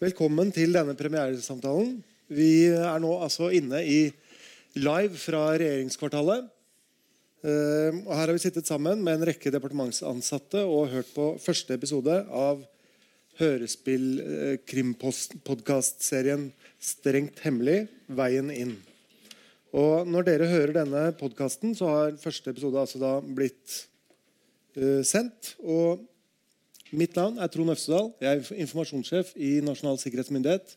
Velkommen til denne premieresamtalen. Vi er nå altså inne i live fra regjeringskvartalet. Eh, og her har vi sittet sammen med en rekke departementsansatte og hørt på første episode av hørespill-krimpodkastserien Strengt hemmelig veien inn. Og Når dere hører denne podkasten, så har første episode altså da blitt uh, sendt. og Mitt navn er Trond Øvstedal. Jeg er informasjonssjef i Nasjonal sikkerhetsmyndighet.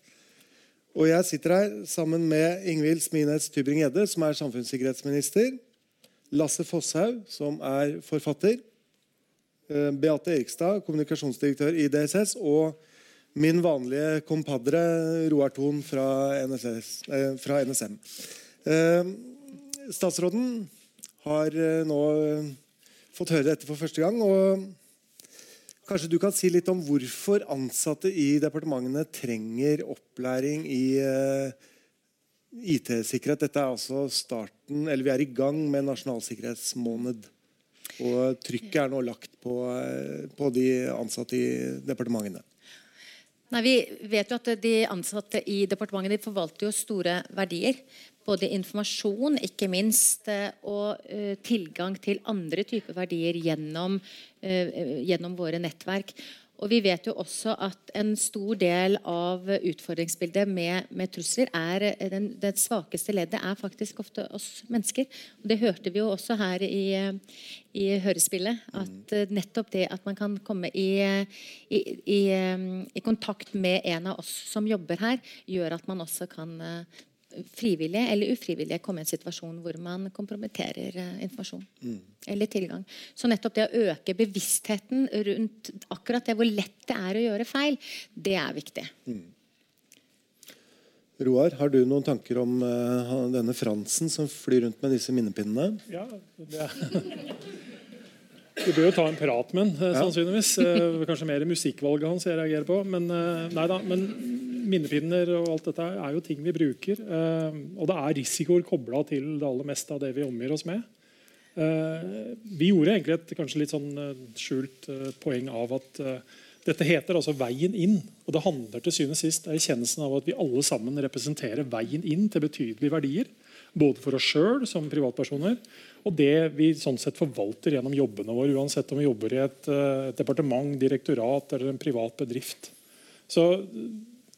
Og jeg sitter her sammen med Ingvild Smines Tybring-Gjedde, som er samfunnssikkerhetsminister. Lasse Fosshaug, som er forfatter. Eh, Beate Erikstad, kommunikasjonsdirektør i DSS. Og min vanlige kompadre Roar Thon fra, eh, fra, NSM. Eh, statsråden har nå fått høre dette for første gang. og Kanskje du kan si litt om hvorfor ansatte i departementene trenger opplæring i eh, IT-sikkerhet. Dette er altså starten, eller Vi er i gang med Nasjonal sikkerhetsmåned. Og trykket er nå lagt på, uh, på de ansatte i departementene. Nei, Vi vet jo at de ansatte i departementet forvalter jo store verdier både informasjon, ikke minst, eh, og uh, tilgang til andre typer verdier gjennom, uh, gjennom, våre nettverk. Og Vi vet jo også at en stor del av utfordringsbildet med, med trusler er den, Det svakeste leddet er faktisk ofte oss mennesker. Og Det hørte vi jo også her i, i hørespillet. At nettopp det at man kan komme i, i, i, kontakt med en av oss som jobber her, gjør at man også kan frivillige eller ufrivillige komme i en situasjon hvor man kompromitterer eh, informasjon. Mm. Eller tilgang. Så nettopp det å øke bevisstheten rundt akkurat det hvor lett det er å gjøre feil, det er viktig. Mm. Roar, har du noen tanker om uh, denne Fransen som flyr rundt med disse minnepinnene? Ja, det. Vi bør jo ta en prat med han, ja. sannsynligvis. Kanskje mer musikkvalget hans jeg reagerer på. Men, nei da, men minnepinner og alt dette er jo ting vi bruker. Eh, og det er risikoer kobla til det aller meste av det vi omgir oss med. Eh, vi gjorde egentlig et kanskje litt sånn eh, skjult poeng av at dette heter altså 'Veien inn'. og Det handler til syvende og sist erkjennelsen av at vi alle sammen representerer veien inn til betydelige verdier. Både for oss sjøl som privatpersoner og det vi sånn sett forvalter gjennom jobbene våre. Uansett om vi jobber i et, departement, direktorat eller en privat bedrift. Så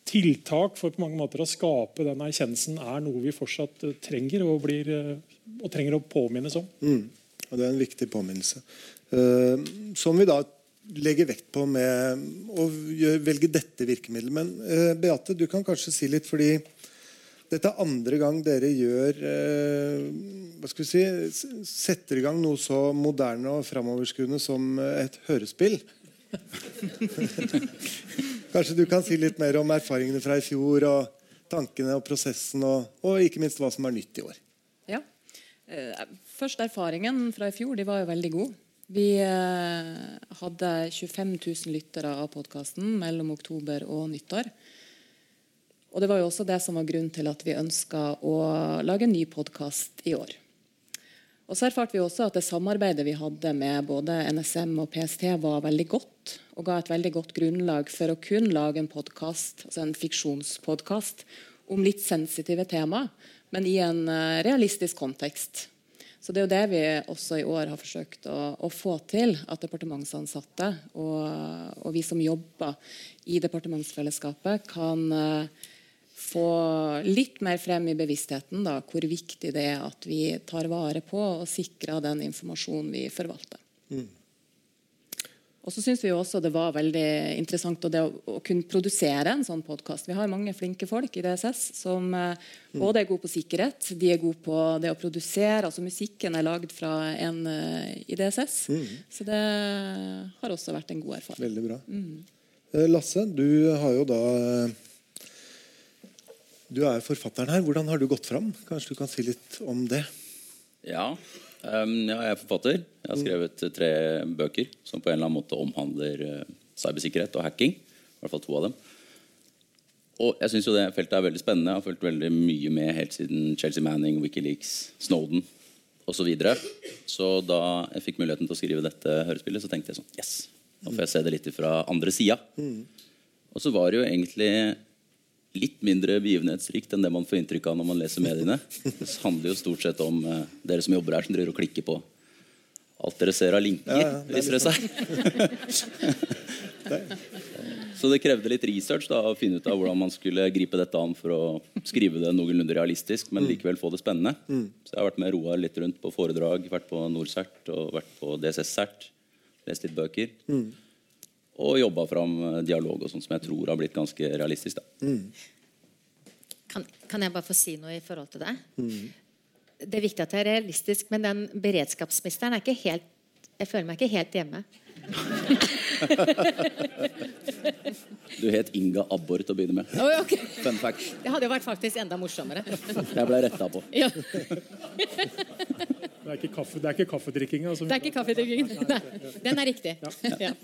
tiltak for på mange måter å skape den erkjennelsen er noe vi fortsatt eh, trenger og, blir, eh, og trenger å påminnes om. Mm. Og Det er en viktig påminnelse. Uh, som vi da legger vekt på med å velge dette virkemidlet. Men uh, Beate, du kan kanskje si litt, fordi dette er andre gang dere gjør uh, hva skal vi si, setter i gang noe så moderne og framoverskuende som et hørespill. Kanskje du kan si litt mer om erfaringene fra i fjor, og tankene og prosessen, og, og ikke minst hva som er nytt i år. Ja. Eh, først Erfaringen fra i fjor de var jo veldig god. Vi eh, hadde 25 000 lyttere av podkasten mellom oktober og nyttår. Og Det var jo også det som var grunnen til at vi ønska å lage en ny podkast i år. Og så erfarte vi også at det samarbeidet vi hadde med både NSM og PST, var veldig godt. Og ga et veldig godt grunnlag for å kunne lage en podkast, altså en fiksjonspodkast, om litt sensitive tema, men i en uh, realistisk kontekst. Så Det er jo det vi også i år har forsøkt å, å få til. At departementsansatte og, og, vi som jobber i departementsfellesskapet, kan uh, få litt mer frem i bevisstheten da, hvor viktig det er at vi tar vare på og sikrer den informasjonen vi forvalter. Og så synes vi også det var veldig interessant å, å, kunne produsere en sånn podkast. Vi har mange flinke folk i DSS som eh, både er gode på sikkerhet, de er gode på det å produsere. altså Musikken er lagd fra en uh, i DSS. Mm. Så det har også vært en god erfaring. Veldig bra. Mm. Eh, Lasse, du har jo da du er forfatteren her. Hvordan har du gått fram? Kanskje du kan si litt om det? Ja, um, ja jeg er forfatter. Jeg har skrevet uh, tre bøker som på en eller annen måte omhandler uh, cybersikkerhet og hacking. I hvert fall to av dem. Og jeg syns det feltet er veldig spennende. Jeg har fulgt veldig mye med helt siden Chelsea Manning, Wikileaks, Snowden osv. Så, videre. så da jeg fikk muligheten til å skrive dette hørespillet, så tenkte jeg sånn Yes! Nå får jeg se det litt fra andre sida. Mm. Og så var det jo egentlig litt mindre begivenhetsrikt enn det man får inntrykk av når man leser mediene. Det handler jo stort sett om eh, dere som jobber her, som driver og klikker på alt dere ser av linker, Ja, ja, er viser det seg. Så det krevde litt research da, å finne ut av hvordan man skulle gripe dette an for å skrive det noenlunde realistisk, men likevel få det spennende. Så jeg har vært med Roar litt rundt på foredrag, vært på NorCERT og vært på DSS-CERT. Lest litt bøker. Og jobba fram eh, dialog og sånt som jeg tror har blitt ganske realistisk. da. Kan, kan jeg bare få si noe i forhold til det? Det er viktig at det er realistisk, men den beredskapsministeren er ikke helt Jeg føler meg ikke helt hjemme. Du het Inga Abbor til å begynne med. Oh, okay. Fun fact. Det hadde jo vært faktisk enda morsommere. Jeg ble retta på. Ja. Det er ikke, kaffe, det er ikke kaffedrikkinga. som- Det er ikke kaffedrikkingen. Nei, Den er riktig. Ja.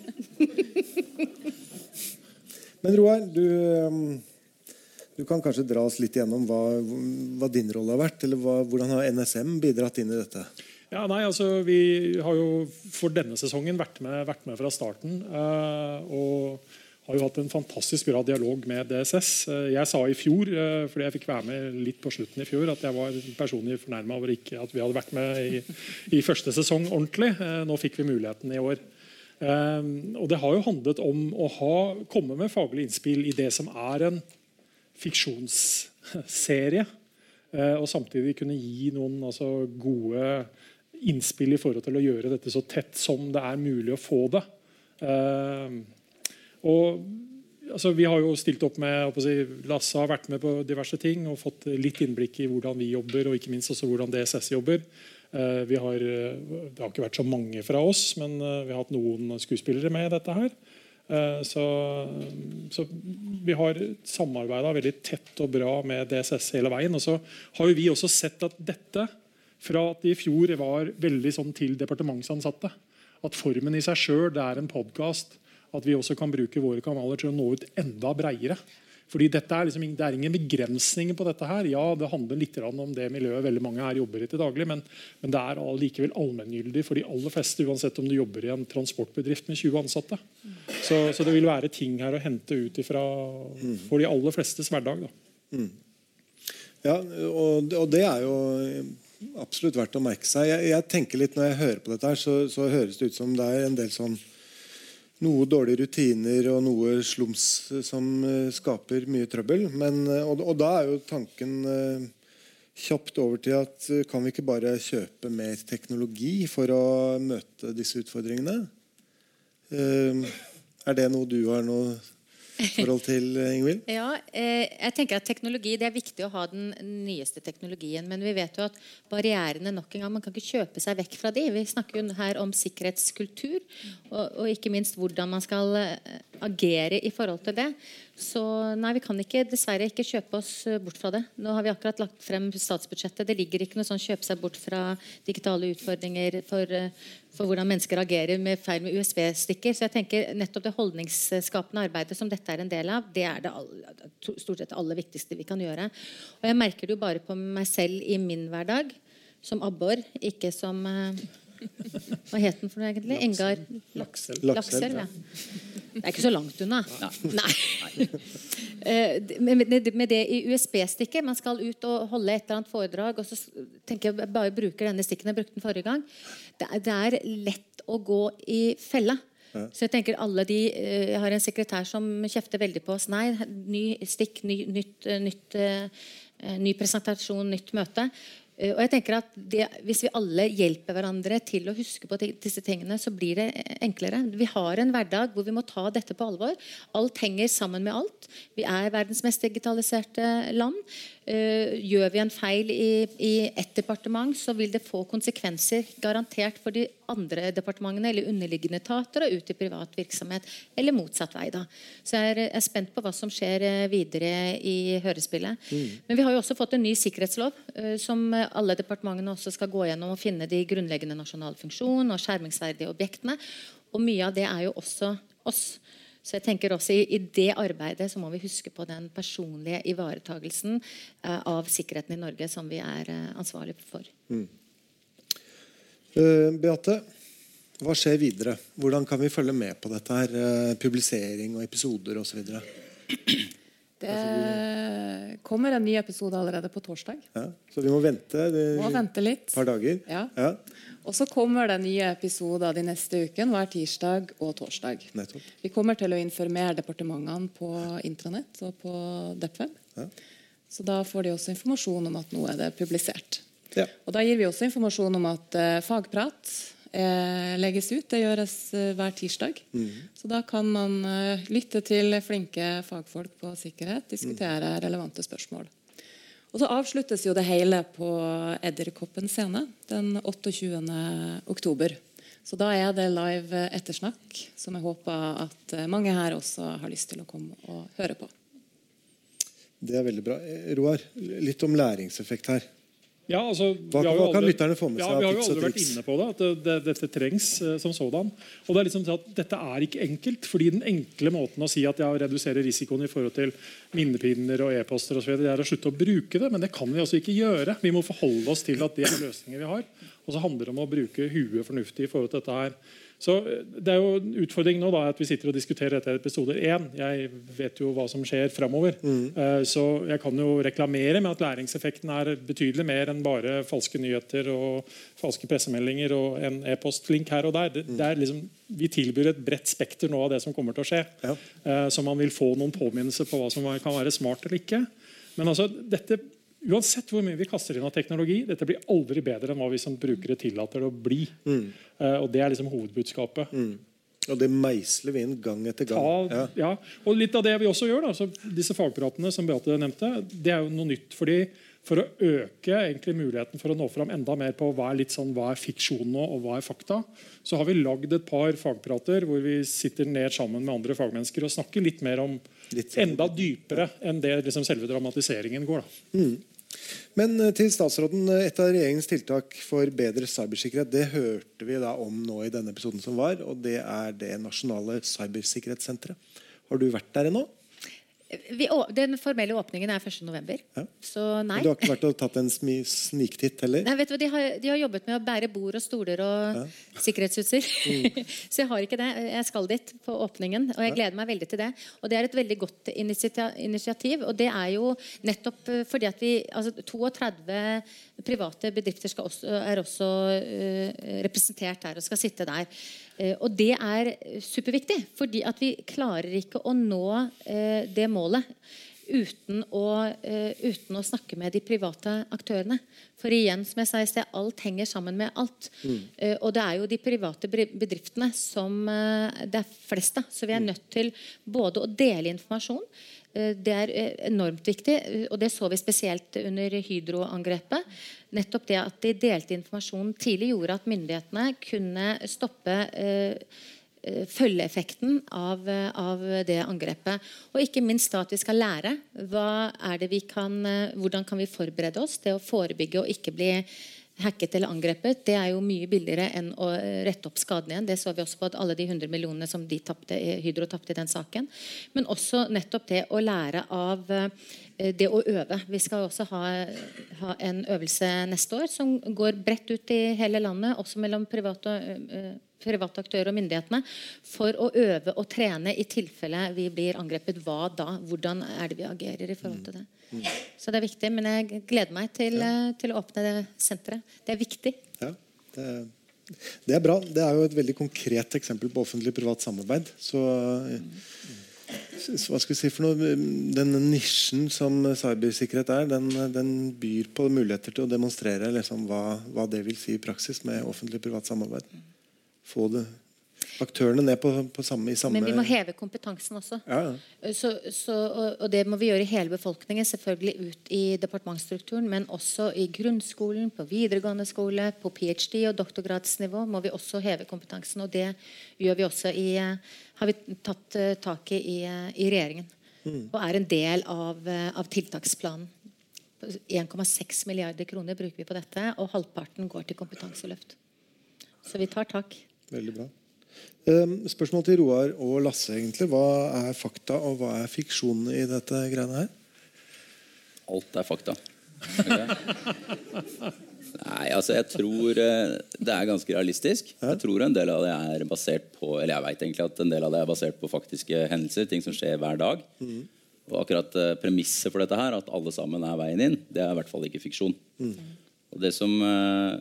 Men Roar, du, um, du kan kanskje dra oss litt igjennom hva, hva din rolle har vært? Eller hva, hvordan har NSM bidratt inn i dette? Ja, nei, altså Vi har jo for denne sesongen vært med, vært med fra starten. eh, og har jo hatt en fantastisk bra dialog med DSS. Eh, jeg sa i fjor, eh, fordi jeg fikk være med litt på slutten i fjor, at jeg var personlig fornærma over ikke at vi hadde vært med i, i første sesong ordentlig. Eh, nå fikk vi muligheten i år. Og det har jo handlet om å ha, komme med faglige innspill i det som er en fiksjonsserie. Og samtidig kunne gi noen altså, gode innspill i forhold til å gjøre dette så tett som det er mulig å få det. Eh, og altså, Vi har jo stilt opp med si, Lasse har vært med på diverse ting og fått litt innblikk i hvordan vi jobber, og ikke minst også hvordan DSS jobber. Eh, vi har, eh, det har ikke vært så mange fra oss, men eh, vi har hatt noen skuespillere med dette her. Så, så vi har samarbeida veldig tett og bra med DSS hele veien. Og så har vi også sett at dette, fra at det i fjor var veldig sånn til departementsansatte, at formen i seg sjøl er en podkast, at vi også kan bruke våre kanaler til å nå ut enda bredere. Fordi er liksom, Det er ingen begrensninger på dette. her. Ja, Det handler litt om det miljøet veldig mange her jobber i til daglig, men, men det er likevel allmenngyldig for de aller fleste, uansett om du jobber i en transportbedrift med 20 ansatte. Så, så det vil være ting her å hente ut ifra for de aller flestes hverdag. da. Ja, og, og det er jo absolutt verdt å merke seg. Jeg, jeg tenker litt Når jeg hører på dette, her, så, så høres det ut som det er en del sånn noe dårlige rutiner og noe slums som eh, skaper mye trøbbel. Men, eh, og, og da er jo tanken eh, kjapt over til at eh, kan vi ikke bare kjøpe mer teknologi for å møte disse utfordringene? Eh, er det noe du har noe forhold til, eh, Ingvild? Ja, eh, jeg tenker at teknologi, Det er viktig å ha den nyeste teknologien, men vi vet jo at barrierene nok en gang, Man kan ikke kjøpe seg vekk fra de. Vi snakker jo her om sikkerhetskultur, og, og ikke minst hvordan man skal eh, agere i forhold til det. Så nei, vi kan ikke, dessverre ikke kjøpe oss bort fra det. Nå har vi akkurat lagt frem statsbudsjettet. Det ligger ikke noe sånn kjøpe seg bort fra digitale utfordringer for, for hvordan mennesker agerer med feil med USB-stikker. Så jeg tenker nettopp det holdningsskapende arbeidet som dette er en del av, det er det all- stort sett aller viktigste vi kan gjøre. Og jeg merker det jo bare på meg selv i min hverdag, som abbor, ikke som eh, Hva het den for noe egentlig? Engar Laksel. Laksel, Laksel ja. Det er ikke så langt unna. Nei. Eh, med, med, med det i USB-stikket. Man skal ut og holde et eller annet foredrag, og så tenker jeg bare bruker denne stikken. Jeg brukte den forrige gang. Det er, lett å gå i fella. Så jeg tenker alle de eh, Jeg har en sekretær som kjefter veldig på oss. Nei, ny stikk, ny, nytt, eh, nytt, ny presentasjon, nytt møte. Eh, Og jeg tenker at det, Hvis vi alle hjelper hverandre til å huske på disse tingene, så blir det enklere. Vi har en hverdag hvor vi må ta dette på alvor. Alt henger sammen med alt. Vi er verdens mest digitaliserte land. Eh, Gjør vi en feil i, i ett departement, så vil det få konsekvenser garantert for de andre departementene eller underliggende etater og ut i privat virksomhet. Eller motsatt vei. da. Så jeg er, er spent på hva som skjer eh, videre i hørespillet. Men vi har jo også fått en ny sikkerhetslov uh, som alle departementene også skal gå gjennom og finne de grunnleggende nasjonale funksjonene og skjermingsverdige objektene. Og mye av det er jo også oss. Så jeg tenker også i, i det arbeidet så må vi huske på den personlige ivaretagelsen eh, av sikkerheten i Norge som vi er eh, ansvarlig for. Eh, Beate, hva skjer videre? Hvordan kan vi følge med på dette her? Uh, Publisering og episoder osv.? Det kommer en ny episode allerede på torsdag. Ja, så vi må vente det, Må vente litt. et par dager. Ja. Ja, Og så kommer det nye episoder de neste ukene hver tirsdag og torsdag. nettopp. Vi kommer til å informere departementene på intranett og på DepWeb. Ja. Så da får de også informasjon om at nå er det publisert. Ja. Og da gir vi også informasjon om at eh, fagprat eh, legges ut. Det gjøres eh, hver tirsdag. Så da kan man eh, lytte til flinke fagfolk på sikkerhet, diskutere relevante spørsmål. Og så avsluttes jo det hele på Edderkoppen scene den 28. oktober. Så da er det live ettersnakk, som jeg håper at eh, mange her også har lyst til å komme og høre på. Det er veldig bra. Roar, litt om læringseffekt her. Ja, altså, Hva- vi har jo hva kan aldri- lytterne få med seg av Vi har jo aldri vært inne på det, at det, det, dette trengs eh, som sådan. Og det er liksom sånn at Dette er ikke enkelt. fordi den enkle måten å si at jeg reduserer risikoen i forhold til minnepinner og e-poster og så videre, det er å slutte å bruke det. Men det kan vi altså ikke gjøre. Vi må forholde oss til at det er løsninger vi har. Og så handler det om å bruke huet fornuftig i forhold til dette her. Så eh, Det er jo en utfordring nå da, at vi sitter og diskuterer dette i episoder én. Jeg vet jo hva som skjer framover. Mm. Så jeg kan jo reklamere med at læringseffekten er betydelig mer enn bare falske nyheter og falske pressemeldinger og en e-postlink her og der. Det, det er liksom, vi tilbyr et bredt spekter nå av det som kommer til å skje. Ja. Eh, Så man vil få noen påminnelser på hva som kan være smart eller ikke. Men altså, dette Uansett hvor mye vi kaster inn av teknologi, dette blir aldri bedre enn hva vi som brukere tillater det å bli. Eh, og Det er liksom hovedbudskapet. Og det meisler vi inn gang etter gang. Ta, Ja. ja. Og litt av det vi også gjør, da, så disse fagpratene som Beate nevnte, det er jo noe nytt. fordi For å øke egentlig muligheten for å nå fram enda mer på hva er, litt sånn, hva er fiksjon nå, og hva er fakta, så har vi lagd et par fagprater hvor vi sitter ned sammen med andre fagmennesker og snakker litt mer om Litt- enda dypere enn det liksom selve dramatiseringen går. da. Men eh, til statsråden, eh, et av regjeringens tiltak for bedre cybersikkerhet, det hørte vi da om nå i denne episoden som var, og det er det nasjonale cybersikkerhetssenteret. Har du vært der ennå? Vi, å, den formelle åpningen er 1.11. Ja. Så nei. Men Du har ikke vært og tatt en sniktitt heller? Nei, vet du, de, har, de har jobbet med å bære bord og stoler og sikkerhetsutstyr. så jeg har ikke det. Jeg skal dit på åpningen, og jeg gleder meg veldig til det. Og det er et veldig godt initiativ. og det er jo nettopp eh, fordi at vi altså 32 private bedrifter også, er også uh, representert der og skal sitte der. Eh, og det er superviktig, fordi at vi klarer ikke å nå eh, det målet uten å, eh, uten å snakke med de private aktørene. For igjen, som jeg sa i sted, alt henger sammen med alt. Eh, og det er jo de private bedriftene som eh, det er flest av. Så vi er nødt til både å dele informasjon eh, det er eh, enormt viktig, eh, og det så vi spesielt under Hydro-angrepet. Nettopp det at de delte informasjon tidlig, gjorde at myndighetene kunne stoppe eh, eh, følgeeffekten av, eh, av det angrepet. Og ikke minst da at vi skal lære. Hva er det vi kan, eh, hvordan kan vi forberede oss? til å forebygge og ikke bli hacket eller angrepet, det er jo mye billigere enn å eh, rette opp skadene igjen. Det så vi også på at alle de 100 millionene som de tappte, Hydro tapte i den saken. Men også nettopp det å lære av eh, det å øve. Vi skal også ha, ha en øvelse neste år som går bredt ut i hele landet, også mellom private, eh, private aktører og myndighetene, for å øve og trene i tilfelle vi blir angrepet. Hva da? Hvordan er det vi agerer i forhold til det? Så det er viktig. Men jeg gleder meg til, ja. til å åpne det senteret. Det er viktig. Ja, det, det er bra. Det er jo et veldig konkret eksempel på offentlig-privat samarbeid. Så, så hva skal vi si for noe? Den nisjen som cybersikkerhet er, den, den byr på muligheter til å demonstrere liksom, hva, hva det vil si i praksis med offentlig-privat samarbeid. Få det, aktørene ned på, på samme, i samme Men vi må heve kompetansen også. ja. Så, så, og, det må vi gjøre i hele befolkningen. Selvfølgelig ut i departementsstrukturen, men også i grunnskolen, på videregående skole, på ph.d. og doktorgradsnivå må vi også heve kompetansen. Og det gjør vi også i, eh, har vi tatt eh, tak i i, regjeringen. Mm. Og er en del av, eh, av tiltaksplanen. 1,6 milliarder kroner bruker vi på dette, og halvparten går til kompetanseløft. Så vi tar tak. Veldig bra. Um, spørsmål til Roar og Lasse. egentlig. Hva er fakta, og hva er fiksjon i dette greiene her? Alt er fakta. Nei, altså jeg tror eh, det er ganske realistisk. Jeg tror en del av det er basert på Eller jeg vet egentlig at en del av det er basert på faktiske hendelser. Ting som skjer hver dag. Og akkurat eh, premisset for dette her, at alle sammen er veien inn, det er i hvert fall ikke fiksjon. Og det som eh,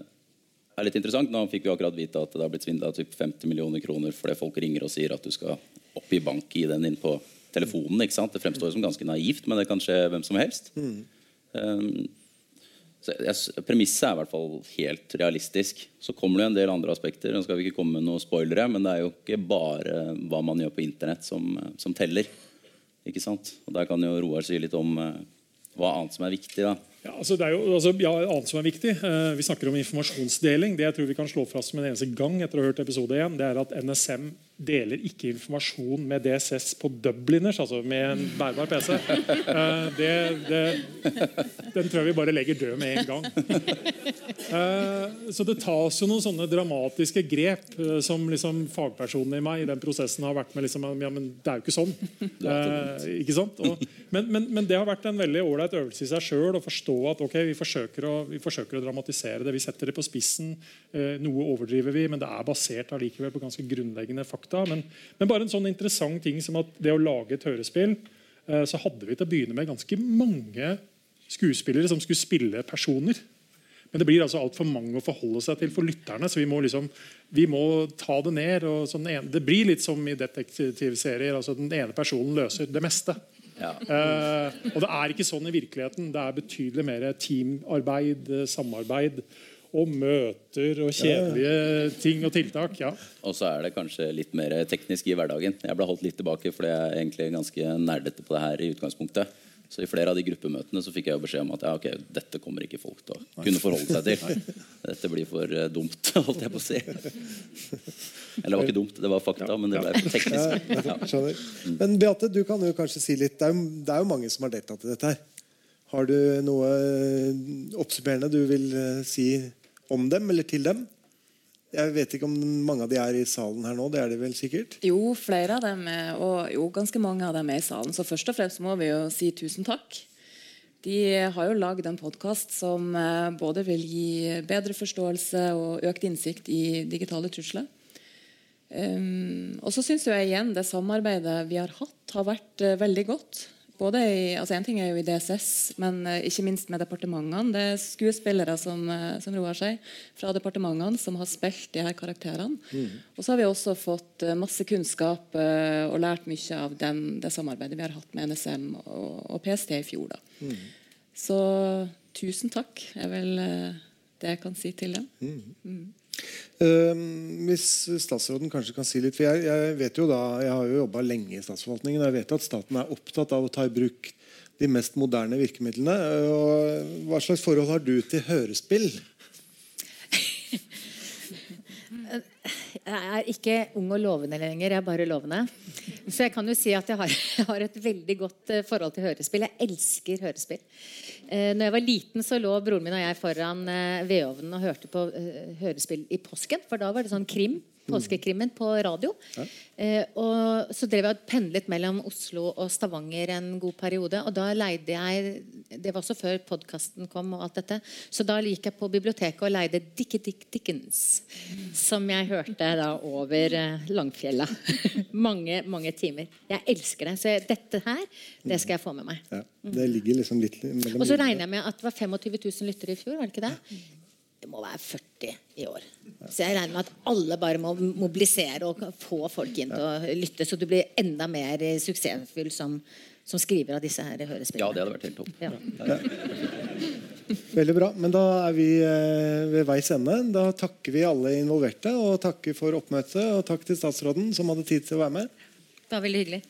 er litt interessant, Nå fikk vi akkurat vite at det har blitt svindla 50 millioner kroner fordi folk ringer og sier at du skal oppgi bank-ID-en din på telefonen. ikke sant? Det fremstår som ganske naivt, men det kan skje hvem som helst. Um, så jeg, Premisset er i hvert fall helt realistisk. Så kommer det en del andre aspekter. Nå skal vi ikke komme med noen spoilere, men det er jo ikke bare hva man gjør på internett, som, som teller. Ikke sant? Og Der kan jo Roar si litt om uh, hva annet som er viktig. da. Ja, altså det er jo altså, ja, annet som er viktig. Eh, vi snakker om informasjonsdeling. Det jeg tror vi kan slå fast med en eneste gang etter å ha hørt episode 1, det er at NSM deler ikke informasjon med DSS på dubliners, altså med en bærbar PC. Uh, det, det, den tror jeg vi bare legger død med en gang. Uh, så det tas jo noen sånne dramatiske grep uh, som liksom fagpersonen i meg i den prosessen har vært med liksom, ja, men det er jo ikke sånn. ikke sant? Og, men, men, men, det har vært en veldig ålreit øvelse i seg sjøl å forstå at ok, vi forsøker, å, vi forsøker, å, dramatisere det. Vi setter det på spissen. noe overdriver vi, men det er basert allikevel på ganske grunnleggende fakta fakta. Men, men, bare en sånn interessant ting som at det å lage et hørespill, eh, så hadde vi til å begynne med ganske mange skuespillere som skulle spille personer. Men det blir altså altfor mange å forholde seg til for lytterne. Så vi må, liksom, vi må ta det ned. Sånn en, det blir litt som i detektivserier. altså Den ene personen løser det meste. Ja. Uh, og det er ikke sånn i virkeligheten. Det er betydelig mer teamarbeid, samarbeid og møter og kjedelige ting og tiltak. ja. Og så er det kanskje litt mer teknisk i hverdagen. Jeg ble holdt litt tilbake fordi jeg er egentlig ganske nerdete på det her i utgangspunktet. Så I flere av de gruppemøtene så fikk jeg jo beskjed om at ja, ok, dette kommer ikke folk til å kunne forholde seg til. Dette blir for uh, dumt, holdt jeg på å si. Eller det var ikke dumt, det var fakta, men det ble teknisk. Ja. Men Beate, du kan jo kanskje si litt. Det er jo, det er jo mange som har deltatt i dette her. Har du noe oppsummerende du vil uh, si om dem eller til dem? Jeg vet ikke om mange av de er i salen her nå. Det er de vel sikkert? Jo, flere av dem og jo, ganske mange av dem er i salen. Så først og fremst må vi jo si tusen takk. De har jo lagd en podkast som eh, både vil gi bedre forståelse og økt innsikt i digitale trusler. Um, og så syns jeg igjen det samarbeidet vi har hatt, har vært uh, veldig godt. Både i, altså En ting er jo i DSS, men uh, ikke minst med departementene. Det er skuespillere som, uh, som roer seg fra departementene som har spilt de her karakterene. Mm. Og så har vi også fått uh, masse kunnskap og lært mye av den, det samarbeidet vi har hatt med NSM og, og PST i fjor. da. Mm. Så tusen takk er vel det jeg kan si til dem. Mm. Uh, hvis statsråden kanskje kan si litt for jeg, jeg vet jo da, jeg har jo jobba lenge i statsforvaltningen. og Jeg vet at staten er opptatt av å ta i bruk de mest moderne virkemidlene. Og hva slags forhold har du til hørespill? Jeg er ikke ung og lovende lenger, jeg er bare lovende. Så jeg kan jo si at jeg har, jeg har et veldig godt eh, forhold til hørespill. Jeg elsker hørespill. Eh, når jeg var liten, så lå broren min og jeg foran eh, vedovnen og hørte på eh, hørespill i påsken. For da var det sånn krim påskekrimmen på radio. Ja. Eh, og så drev jeg og pendlet mellom Oslo og Stavanger en god periode. Og da leide jeg Det var også før podkasten kom, og alt dette. Så da gikk jeg på biblioteket og leide Dickie Dick Dickens. Som jeg hørte da over eh, Langfjella. mange, mange timer. Jeg elsker det. Så dette her, det skal jeg få med meg. Ja, det ligger liksom litt mellom Og så regner jeg med at det var 25 000 lyttere i fjor, var det ikke det? Det må være 40 i år. Så jeg regner med at alle bare må mobilisere og få folk inn til å lytte, så du blir enda mer suksessfull som, som skriver av disse her hørespillene. Ja, det hadde vært helt topp. Ja. Ja. Veldig bra. Men da er vi eh, ved veis ende. Da takker vi alle involverte, og takker for oppmøtet. Og takk til statsråden som hadde tid til å være med. Det var veldig hyggelig.